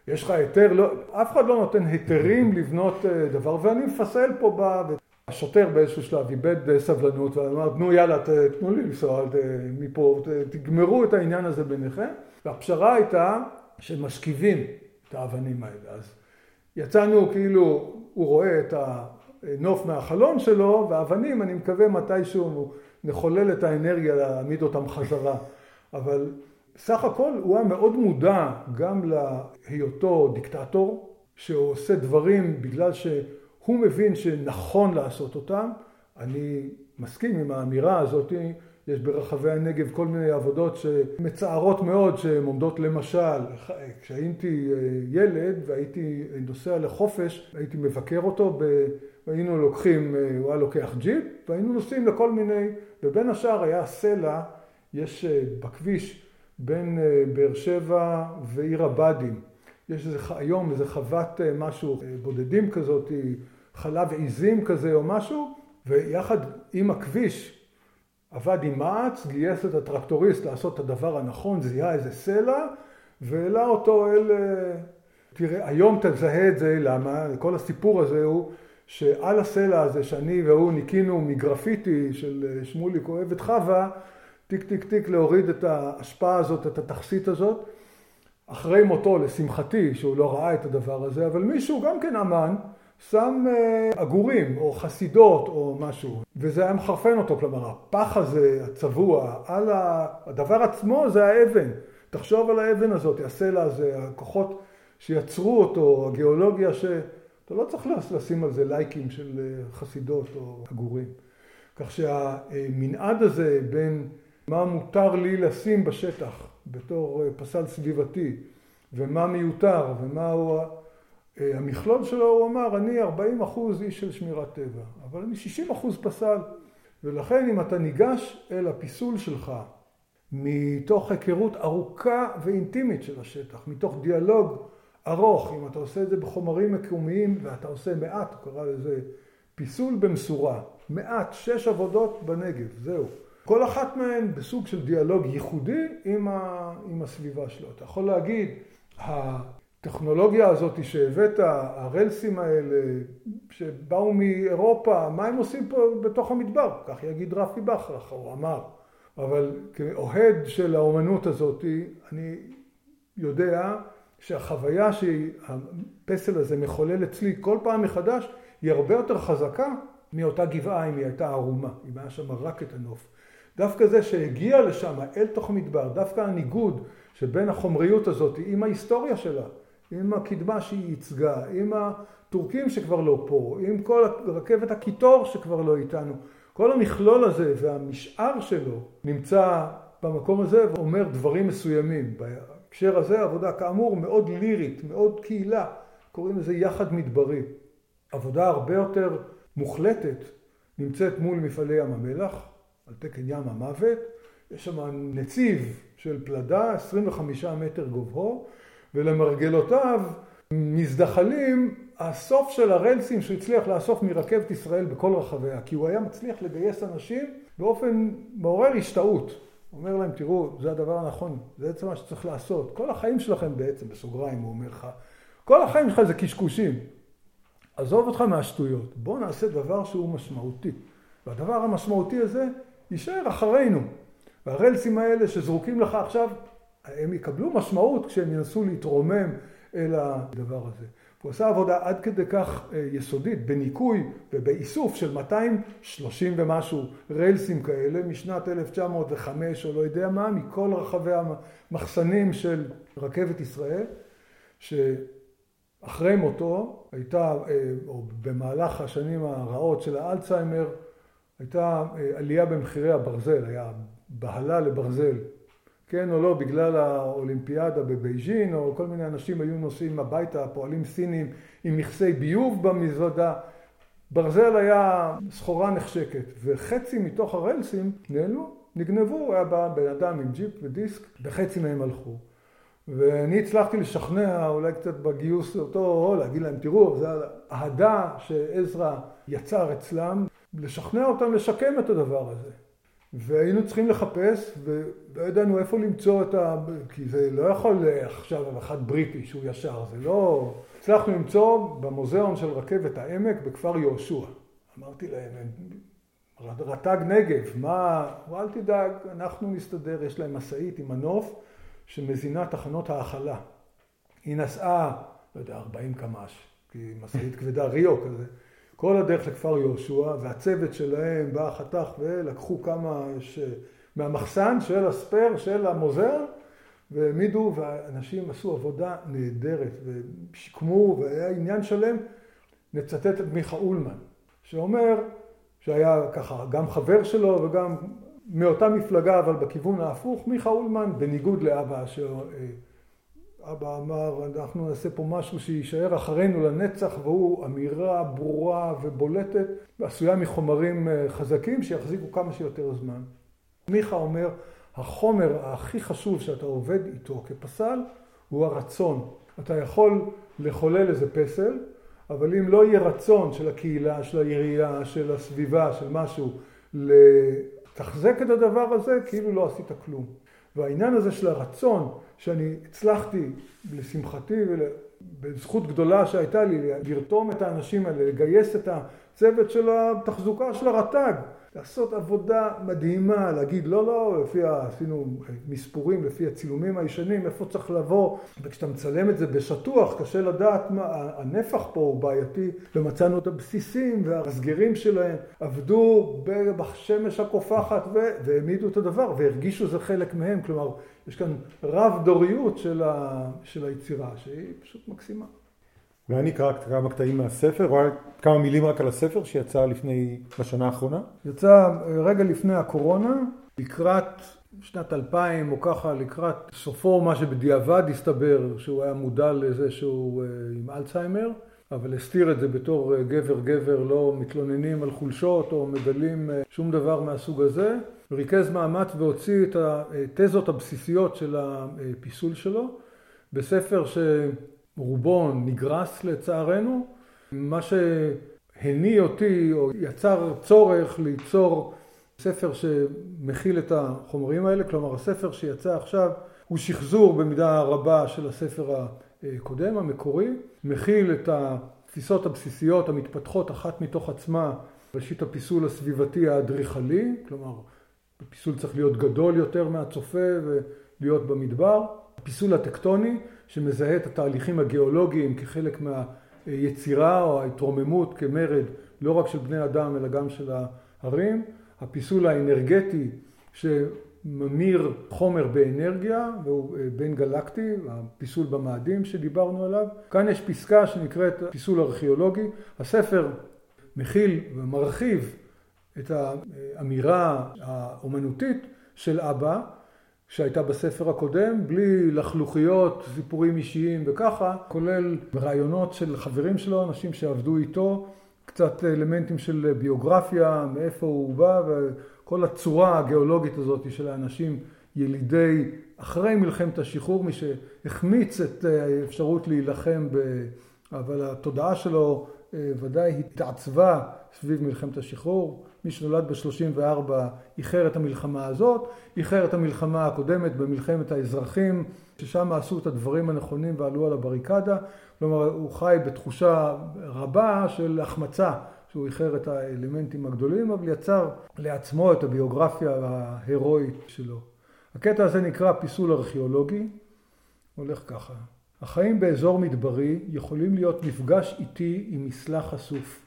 Speaker 2: יש לך היתר, לא, אף אחד לא נותן היתרים לבנות אה, דבר, ואני מפסל פה ב... השוטר באיזשהו שלב איבד אה, סבלנות ואמר, נו יאללה, תנו לי לנסוע מפה, תגמרו את העניין הזה ביניכם. והפשרה הייתה שמשכיבים את האבנים האלה. אז יצאנו כאילו, הוא רואה את הנוף מהחלון שלו, והאבנים, אני מקווה מתישהו נחולל את האנרגיה להעמיד אותם חזרה. אבל סך הכל הוא היה מאוד מודע גם להיותו דיקטטור, שהוא עושה דברים בגלל שהוא מבין שנכון לעשות אותם. אני מסכים עם האמירה הזאת יש ברחבי הנגב כל מיני עבודות שמצערות מאוד שהן עומדות למשל, כשהייתי אה, ילד והייתי נוסע לחופש, הייתי מבקר אותו, והיינו לוקחים, אה, הוא היה לוקח ג'יפ, והיינו נוסעים לכל מיני, ובין השאר היה סלע, יש אה, בכביש בין באר שבע ועיר הבה"דים, יש איזה, היום איזה חוות משהו, בודדים כזאת, חלב עיזים כזה או משהו, ויחד עם הכביש עבד עם מע"צ, גייס את הטרקטוריסט לעשות את הדבר הנכון, זיהה איזה סלע והעלה אותו אל... אה, תראה, היום תזהה את זה, למה? כל הסיפור הזה הוא שעל הסלע הזה שאני והוא ניקינו מגרפיטי של אה, שמוליק אוהב את חווה, טיק טיק טיק להוריד את ההשפעה הזאת, את התכסית הזאת. אחרי מותו, לשמחתי, שהוא לא ראה את הדבר הזה, אבל מישהו, גם כן אמן, שם אה, עגורים או חסידות או משהו, וזה היה מחרפן אותו, כלומר הפח הזה הצבוע על הדבר עצמו זה האבן, תחשוב על האבן הזאת, הסלע הזה, הכוחות שיצרו אותו, הגיאולוגיה ש... אתה לא צריך לשים על זה לייקים של אה, חסידות או עגורים. כך שהמנעד הזה בין מה מותר לי לשים בשטח בתור אה, פסל סביבתי ומה מיותר ומה הוא אה, המכלול שלו הוא אמר, אני 40 אחוז איש של שמירת טבע, אבל אני 60 אחוז פסל. ולכן אם אתה ניגש אל הפיסול שלך מתוך היכרות ארוכה ואינטימית של השטח, מתוך דיאלוג ארוך, אם אתה עושה את זה בחומרים מקומיים ואתה עושה מעט, הוא קרא לזה פיסול במשורה, מעט, שש עבודות בנגב, זהו. כל אחת מהן בסוג של דיאלוג ייחודי עם, ה, עם הסביבה שלו. אתה יכול להגיד, הטכנולוגיה הזאת שהבאת, הרלסים האלה שבאו מאירופה, מה הם עושים פה בתוך המדבר? כך יגיד רפי בכרך, הוא אמר. אבל כאוהד של האומנות הזאת, אני יודע שהחוויה שהפסל הזה מחולל אצלי כל פעם מחדש, היא הרבה יותר חזקה מאותה גבעה אם היא הייתה ערומה, אם היה שם רק את הנוף. דווקא זה שהגיע לשם אל תוך המדבר, דווקא הניגוד שבין החומריות הזאת עם ההיסטוריה שלה, עם הקדמה שהיא ייצגה, עם הטורקים שכבר לא פה, עם כל רכבת הקיטור שכבר לא איתנו, כל המכלול הזה והמשאר שלו נמצא במקום הזה ואומר דברים מסוימים. בהקשר הזה עבודה כאמור מאוד לירית, מאוד קהילה, קוראים לזה יחד מדברי. עבודה הרבה יותר מוחלטת נמצאת מול מפעלי ים המלח, על תקן ים המוות, יש שם נציב של פלדה, 25 מטר גובהו, ולמרגלותיו מזדחלים הסוף של הרלסים הצליח לאסוף מרכבת ישראל בכל רחביה, כי הוא היה מצליח לגייס אנשים באופן מעורר השתאות. אומר להם, תראו, זה הדבר הנכון, זה בעצם מה שצריך לעשות. כל החיים שלכם בעצם, בסוגריים הוא אומר לך, כל החיים שלך זה קשקושים. עזוב אותך מהשטויות, בוא נעשה דבר שהוא משמעותי. והדבר המשמעותי הזה יישאר אחרינו. והרלסים האלה שזרוקים לך עכשיו, הם יקבלו משמעות כשהם ינסו להתרומם אל הדבר הזה. הוא עשה עבודה עד כדי כך אה, יסודית בניקוי ובאיסוף של 230 ומשהו רלסים כאלה משנת 1905 או לא יודע מה, מכל רחבי המחסנים של רכבת ישראל, שאחרי מותו הייתה, אה, או במהלך השנים הרעות של האלצהיימר, הייתה אה, עלייה במחירי הברזל, היה בהלה לברזל כן או לא, בגלל האולימפיאדה בבייג'ין, או כל מיני אנשים היו נוסעים הביתה, פועלים סינים עם מכסי ביוב במזוודה. ברזל היה סחורה נחשקת, וחצי מתוך הרלסים נעלמו, נגנבו, היה בא בן אדם עם ג'יפ ודיסק, וחצי מהם הלכו. ואני הצלחתי לשכנע, אולי קצת בגיוס אותו, להגיד להם, תראו, זו אהדה שעזרא יצר אצלם, לשכנע אותם לשקם את הדבר הזה. והיינו צריכים לחפש, ולא ידענו איפה למצוא את ה... כי זה לא יכול עכשיו אחד בריטי שהוא ישר, זה לא... הצלחנו למצוא במוזיאון של רכבת העמק בכפר יהושע. אמרתי להם, רט"ג נגב, מה... אל תדאג, אנחנו נסתדר, יש להם משאית עם מנוף שמזינה תחנות האכלה. היא נסעה, לא יודע, 40 קמ"ש, כי משאית כבדה ריו כזה. כל הדרך לכפר יהושע, והצוות שלהם בא חתך ולקחו כמה ש... מהמחסן של הספייר של המוזיאון והעמידו, ואנשים עשו עבודה נהדרת ושיקמו, והיה עניין שלם. נצטט את מיכה אולמן, שאומר, שהיה ככה גם חבר שלו וגם מאותה מפלגה, אבל בכיוון ההפוך, מיכה אולמן, בניגוד לאבא אשר אבא אמר, אנחנו נעשה פה משהו שיישאר אחרינו לנצח, והוא אמירה ברורה ובולטת, עשויה מחומרים אה, חזקים שיחזיקו כמה שיותר זמן. מיכה אומר, החומר הכי חשוב שאתה עובד איתו כפסל הוא הרצון. אתה יכול לחולל איזה פסל, אבל אם לא יהיה רצון של הקהילה, של העירייה, של הסביבה, של משהו, לתחזק את הדבר הזה, כאילו לא עשית כלום. והעניין הזה של הרצון, שאני הצלחתי, לשמחתי ובזכות גדולה שהייתה לי, לרתום את האנשים האלה, לגייס את הצוות של התחזוקה של הרט"ג, לעשות עבודה מדהימה, להגיד לא, לא, לפי, עשינו מספורים לפי הצילומים הישנים, איפה צריך לבוא, וכשאתה מצלם את זה בשטוח, קשה לדעת מה, הנפח פה הוא בעייתי, ומצאנו את הבסיסים והסגרים שלהם, עבדו בשמש הקופחת והעמידו את הדבר, והרגישו זה חלק מהם, כלומר, יש כאן רב דוריות של, ה, של היצירה, שהיא פשוט מקסימה.
Speaker 1: ואני אקרא כמה קטעים מהספר, או כמה מילים רק על הספר שיצא לפני, בשנה האחרונה?
Speaker 2: יצא אה, רגע לפני הקורונה, לקראת שנת 2000 או ככה, לקראת סופו, מה שבדיעבד הסתבר שהוא היה מודע לזה שהוא אה, עם אלצהיימר, אבל הסתיר את זה בתור אה, גבר גבר, לא מתלוננים על חולשות או מגלים שום דבר מהסוג הזה. ריכז מאמץ והוציא את התזות הבסיסיות של הפיסול שלו בספר ש... רובו נגרס לצערנו. מה שהניע אותי או יצר צורך ליצור ספר שמכיל את החומרים האלה, כלומר הספר שיצא עכשיו הוא שחזור במידה רבה של הספר הקודם, המקורי, מכיל את התפיסות הבסיסיות המתפתחות אחת מתוך עצמה, ראשית הפיסול הסביבתי האדריכלי, כלומר הפיסול צריך להיות גדול יותר מהצופה ולהיות במדבר, הפיסול הטקטוני שמזהה את התהליכים הגיאולוגיים כחלק היצירה או ההתרוממות כמרד לא רק של בני אדם אלא גם של ההרים, הפיסול האנרגטי שממיר חומר באנרגיה והוא אה, בין גלקטי, הפיסול במאדים שדיברנו עליו. כאן יש פסקה שנקראת פיסול ארכיאולוגי. הספר מכיל ומרחיב את האמירה האומנותית של אבא שהייתה בספר הקודם, בלי לחלוכיות, סיפורים אישיים וככה, כולל רעיונות של חברים שלו, אנשים שעבדו איתו, קצת אלמנטים של ביוגרפיה, מאיפה הוא בא, וכל הצורה הגיאולוגית הזאת של האנשים ילידי אחרי מלחמת השחרור, מי שהחמיץ את האפשרות להילחם, ב... אבל התודעה שלו אה, ודאי התעצבה סביב מלחמת השחרור. מי שנולד ב-34 איחר את המלחמה הזאת, איחר את המלחמה הקודמת במלחמת האזרחים, ששם עשו את הדברים הנכונים ועלו על הבריקדה. כלומר, הוא חי בתחושה רבה של החמצה, שהוא איחר את האלמנטים הגדולים, אבל יצר לעצמו את הביוגרפיה ההירואית שלו. הקטע הזה נקרא פיסול ארכיאולוגי, הולך ככה. החיים באזור מדברי יכולים להיות מפגש איטי עם מסלע חשוף,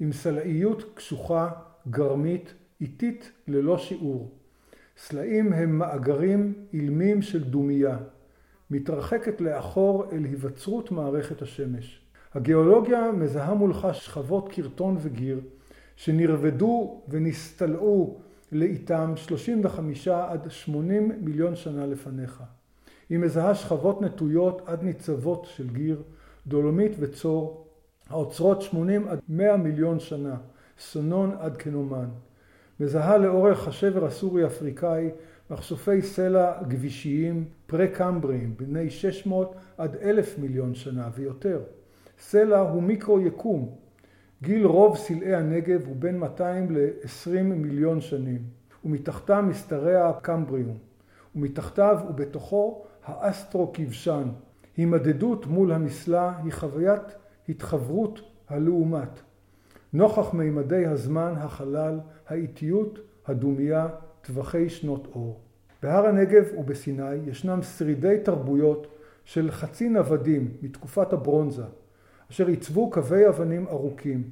Speaker 2: עם סלעיות קשוחה גרמית, איטית ללא שיעור. סלעים הם מאגרים אילמים של דומייה, מתרחקת לאחור אל היווצרות מערכת השמש. הגיאולוגיה מזהה מולך שכבות קרטון וגיר, שנרבדו ונסתלעו לאיתם 35 עד 80 מיליון שנה לפניך. היא מזהה שכבות נטויות עד ניצבות של גיר, דולומית וצור, העוצרות 80 עד 100 מיליון שנה. סונון עד קנומן. מזהה לאורך השבר הסורי-אפריקאי מחשופי סלע גבישיים פרה-קמבריים בני 600 עד 1,000 מיליון שנה ויותר. סלע הוא מיקרו-יקום. גיל רוב סלעי הנגב הוא בין 200 ל-20 מיליון שנים, ומתחתם משתרע הקמבריום, ומתחתיו ובתוכו האסטרו-כבשן. הימדדות מול המסלע היא חוויית התחברות הלעומת. נוכח מימדי הזמן, החלל, האיטיות, הדומייה, טווחי שנות אור. בהר הנגב ובסיני ישנם שרידי תרבויות של חצי נוודים מתקופת הברונזה, אשר עיצבו קווי אבנים ארוכים.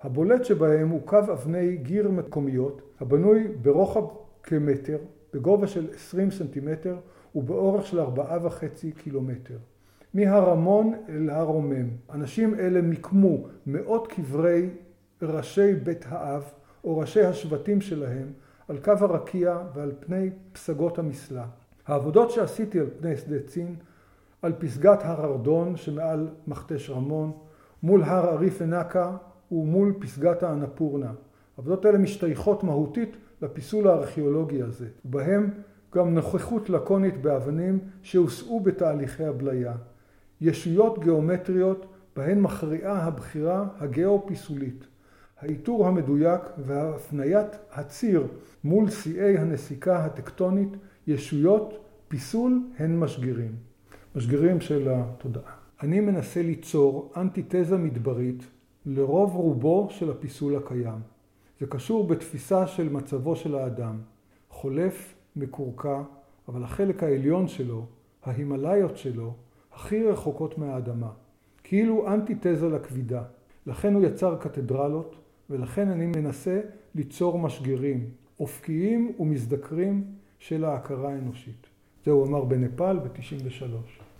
Speaker 2: הבולט שבהם הוא קו אבני גיר מקומיות, הבנוי ברוחב כמטר, בגובה של 20 סנטימטר ובאורך של ארבעה וחצי קילומטר. מהר המון אל הר רומם. אנשים אלה מיקמו מאות קברי ראשי בית האב או ראשי השבטים שלהם על קו הרקיע ועל פני פסגות המסלע. העבודות שעשיתי על פני שדה צין, על פסגת הר ארדון שמעל מכתש רמון, מול הר אריף ענקה ומול פסגת האנפורנה. העבודות האלה משתייכות מהותית לפיסול הארכיאולוגי הזה, ובהם גם נוכחות לקונית באבנים שהוסעו בתהליכי הבליה. ישויות גיאומטריות בהן מכריעה הבחירה הגיאו-פיסולית. האיתור המדויק והפניית הציר מול שיאי הנסיקה הטקטונית, ישויות, פיסול, הן משגרים. משגרים של התודעה. אני מנסה ליצור אנטיתזה מדברית לרוב רובו של הפיסול הקיים. זה קשור בתפיסה של מצבו של האדם. חולף, מקורקע, אבל החלק העליון שלו, ההימאליות שלו, הכי רחוקות מהאדמה. כאילו אנטיתזה לכבידה. לכן הוא יצר קתדרלות, ולכן אני מנסה ליצור משגרים אופקיים ומזדקרים של ההכרה האנושית. זה הוא אמר בנפאל ב-93.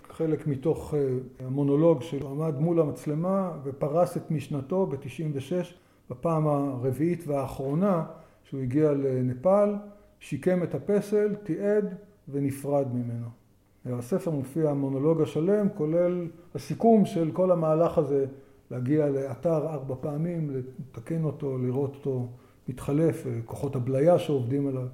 Speaker 2: חלק מתוך אה, המונולוג שהוא עמד מול המצלמה ופרס את משנתו ב-96, בפעם הרביעית והאחרונה שהוא הגיע לנפאל, שיקם את הפסל, תיעד ונפרד ממנו. הספר מופיע המונולוג השלם, כולל הסיכום של כל המהלך הזה להגיע לאתר ארבע פעמים, לתקן אותו, לראות אותו מתחלף, כוחות הבליה שעובדים עליו.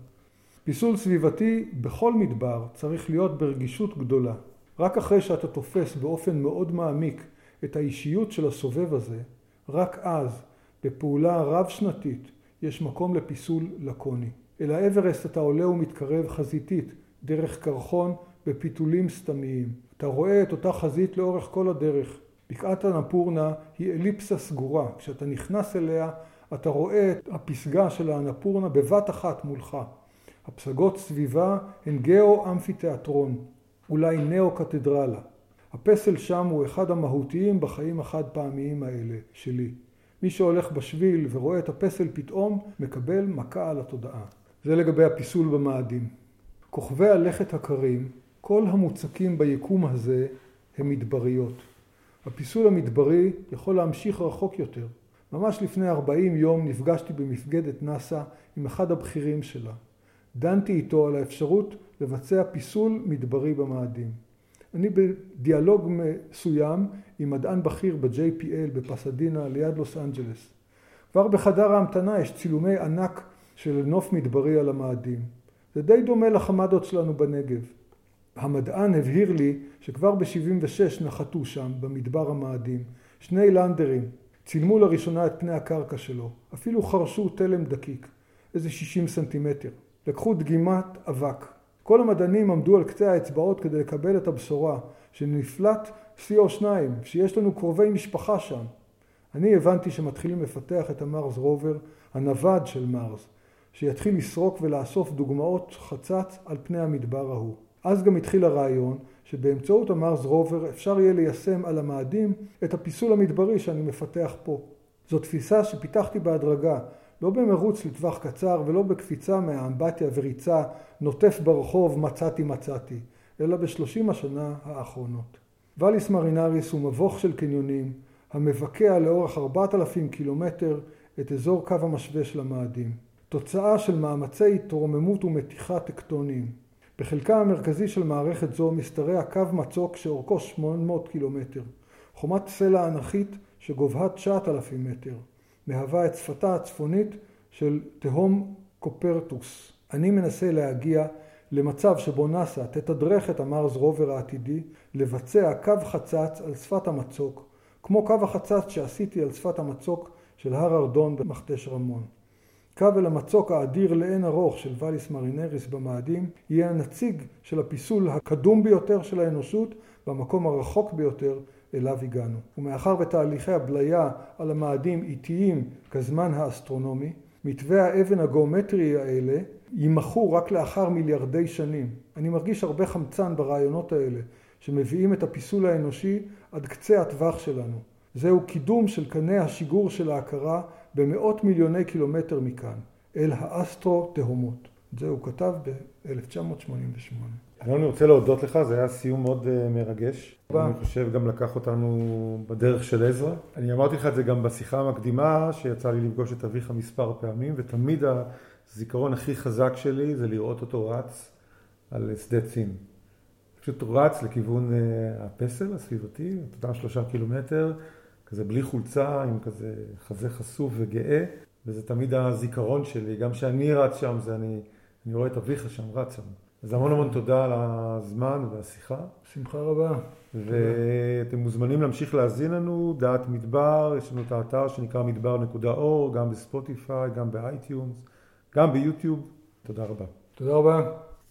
Speaker 2: פיסול סביבתי בכל מדבר צריך להיות ברגישות גדולה. רק אחרי שאתה תופס באופן מאוד מעמיק את האישיות של הסובב הזה, רק אז, בפעולה רב-שנתית, יש מקום לפיסול לקוני. אל האברסט אתה עולה ומתקרב חזיתית, דרך קרחון בפיתולים סתמיים. אתה רואה את אותה חזית לאורך כל הדרך. בקעת הנפורנה היא אליפסה סגורה. כשאתה נכנס אליה, אתה רואה את הפסגה של הנפורנה בבת אחת מולך. הפסגות סביבה הן גאו-אמפיתיאטרון, אולי נאו-קתדרלה. הפסל שם הוא אחד המהותיים בחיים החד פעמיים האלה שלי. מי שהולך בשביל ורואה את הפסל פתאום, מקבל מכה על התודעה. זה לגבי הפיסול במאדים. כוכבי הלכת הקרים, כל המוצקים ביקום הזה הם מדבריות. הפיסול המדברי יכול להמשיך רחוק יותר. ממש לפני 40 יום נפגשתי במפקדת נאס"א עם אחד הבכירים שלה. דנתי איתו על האפשרות לבצע פיסול מדברי במאדים. אני בדיאלוג מסוים עם מדען בכיר ב-JPL בפסדינה ליד לוס אנג'לס. כבר בחדר ההמתנה יש צילומי ענק של נוף מדברי על המאדים. זה די דומה לחמדות שלנו בנגב. המדען הבהיר לי שכבר ב-76 נחתו שם, במדבר המאדים, שני לנדרים, צילמו לראשונה את פני הקרקע שלו, אפילו חרשו תלם דקיק, איזה 60 סנטימטר. לקחו דגימת אבק. כל המדענים עמדו על קצה האצבעות כדי לקבל את הבשורה שנפלט CO2, שיש לנו קרובי משפחה שם. אני הבנתי שמתחילים לפתח את המרס רובר, הנווד של מרס, שיתחיל לסרוק ולאסוף דוגמאות חצץ על פני המדבר ההוא. אז גם התחיל הרעיון שבאמצעות המרס רובר אפשר יהיה ליישם על המאדים את הפיסול המדברי שאני מפתח פה. זו תפיסה שפיתחתי בהדרגה, לא במרוץ לטווח קצר ולא בקפיצה מהאמבטיה וריצה נוטף ברחוב מצאתי מצאתי, אלא בשלושים השנה האחרונות. ואליס מרינריס הוא מבוך של קניונים המבקע לאורך ארבעת אלפים קילומטר את אזור קו המשווה של המאדים. תוצאה של מאמצי התרוממות ומתיחה טקטוניים. בחלקה המרכזי של מערכת זו משתרע קו מצוק שאורכו 800 קילומטר. חומת סלע אנכית שגובהה 9,000 מטר. מהווה את שפתה הצפונית של תהום קופרטוס. אני מנסה להגיע למצב שבו נאס"א תתדרך את המרס רובר העתידי לבצע קו חצץ על שפת המצוק, כמו קו החצץ שעשיתי על שפת המצוק של הר ארדון במכתש רמון. אל המצוק האדיר לאין ארוך של ואליס מרינריס במאדים יהיה הנציג של הפיסול הקדום ביותר של האנושות במקום הרחוק ביותר אליו הגענו. ומאחר ותהליכי הבליה על המאדים איטיים כזמן האסטרונומי, מתווי האבן הגיאומטרי האלה יימחו רק לאחר מיליארדי שנים. אני מרגיש הרבה חמצן ברעיונות האלה, שמביאים את הפיסול האנושי עד קצה הטווח שלנו. זהו קידום של קנה השיגור של ההכרה במאות מיליוני קילומטר מכאן, אל האסטרו תהומות. את זה הוא כתב ב-1988.
Speaker 1: אני רוצה להודות לך, זה היה סיום מאוד אה, מרגש. אני חושב גם לקח אותנו בדרך של עזרא. אני אמרתי לך את זה גם בשיחה המקדימה, שיצא לי לפגוש את אביך מספר פעמים, ותמיד הזיכרון הכי חזק שלי זה לראות אותו רץ על שדה צין. פשוט רץ לכיוון אה, הפסל הסביבתי, יודע, שלושה קילומטר, כזה בלי חולצה, עם כזה חזה חשוף וגאה, וזה תמיד הזיכרון שלי, גם כשאני רץ שם, זה אני, אני רואה את אביך שם רץ שם. אז המון המון תודה על הזמן והשיחה.
Speaker 2: שמחה רבה.
Speaker 1: ואתם מוזמנים להמשיך להאזין לנו, דעת מדבר, יש לנו את האתר שנקרא מדבר.org, גם בספוטיפיי, גם באייטיונס, גם ביוטיוב. תודה רבה.
Speaker 2: תודה רבה.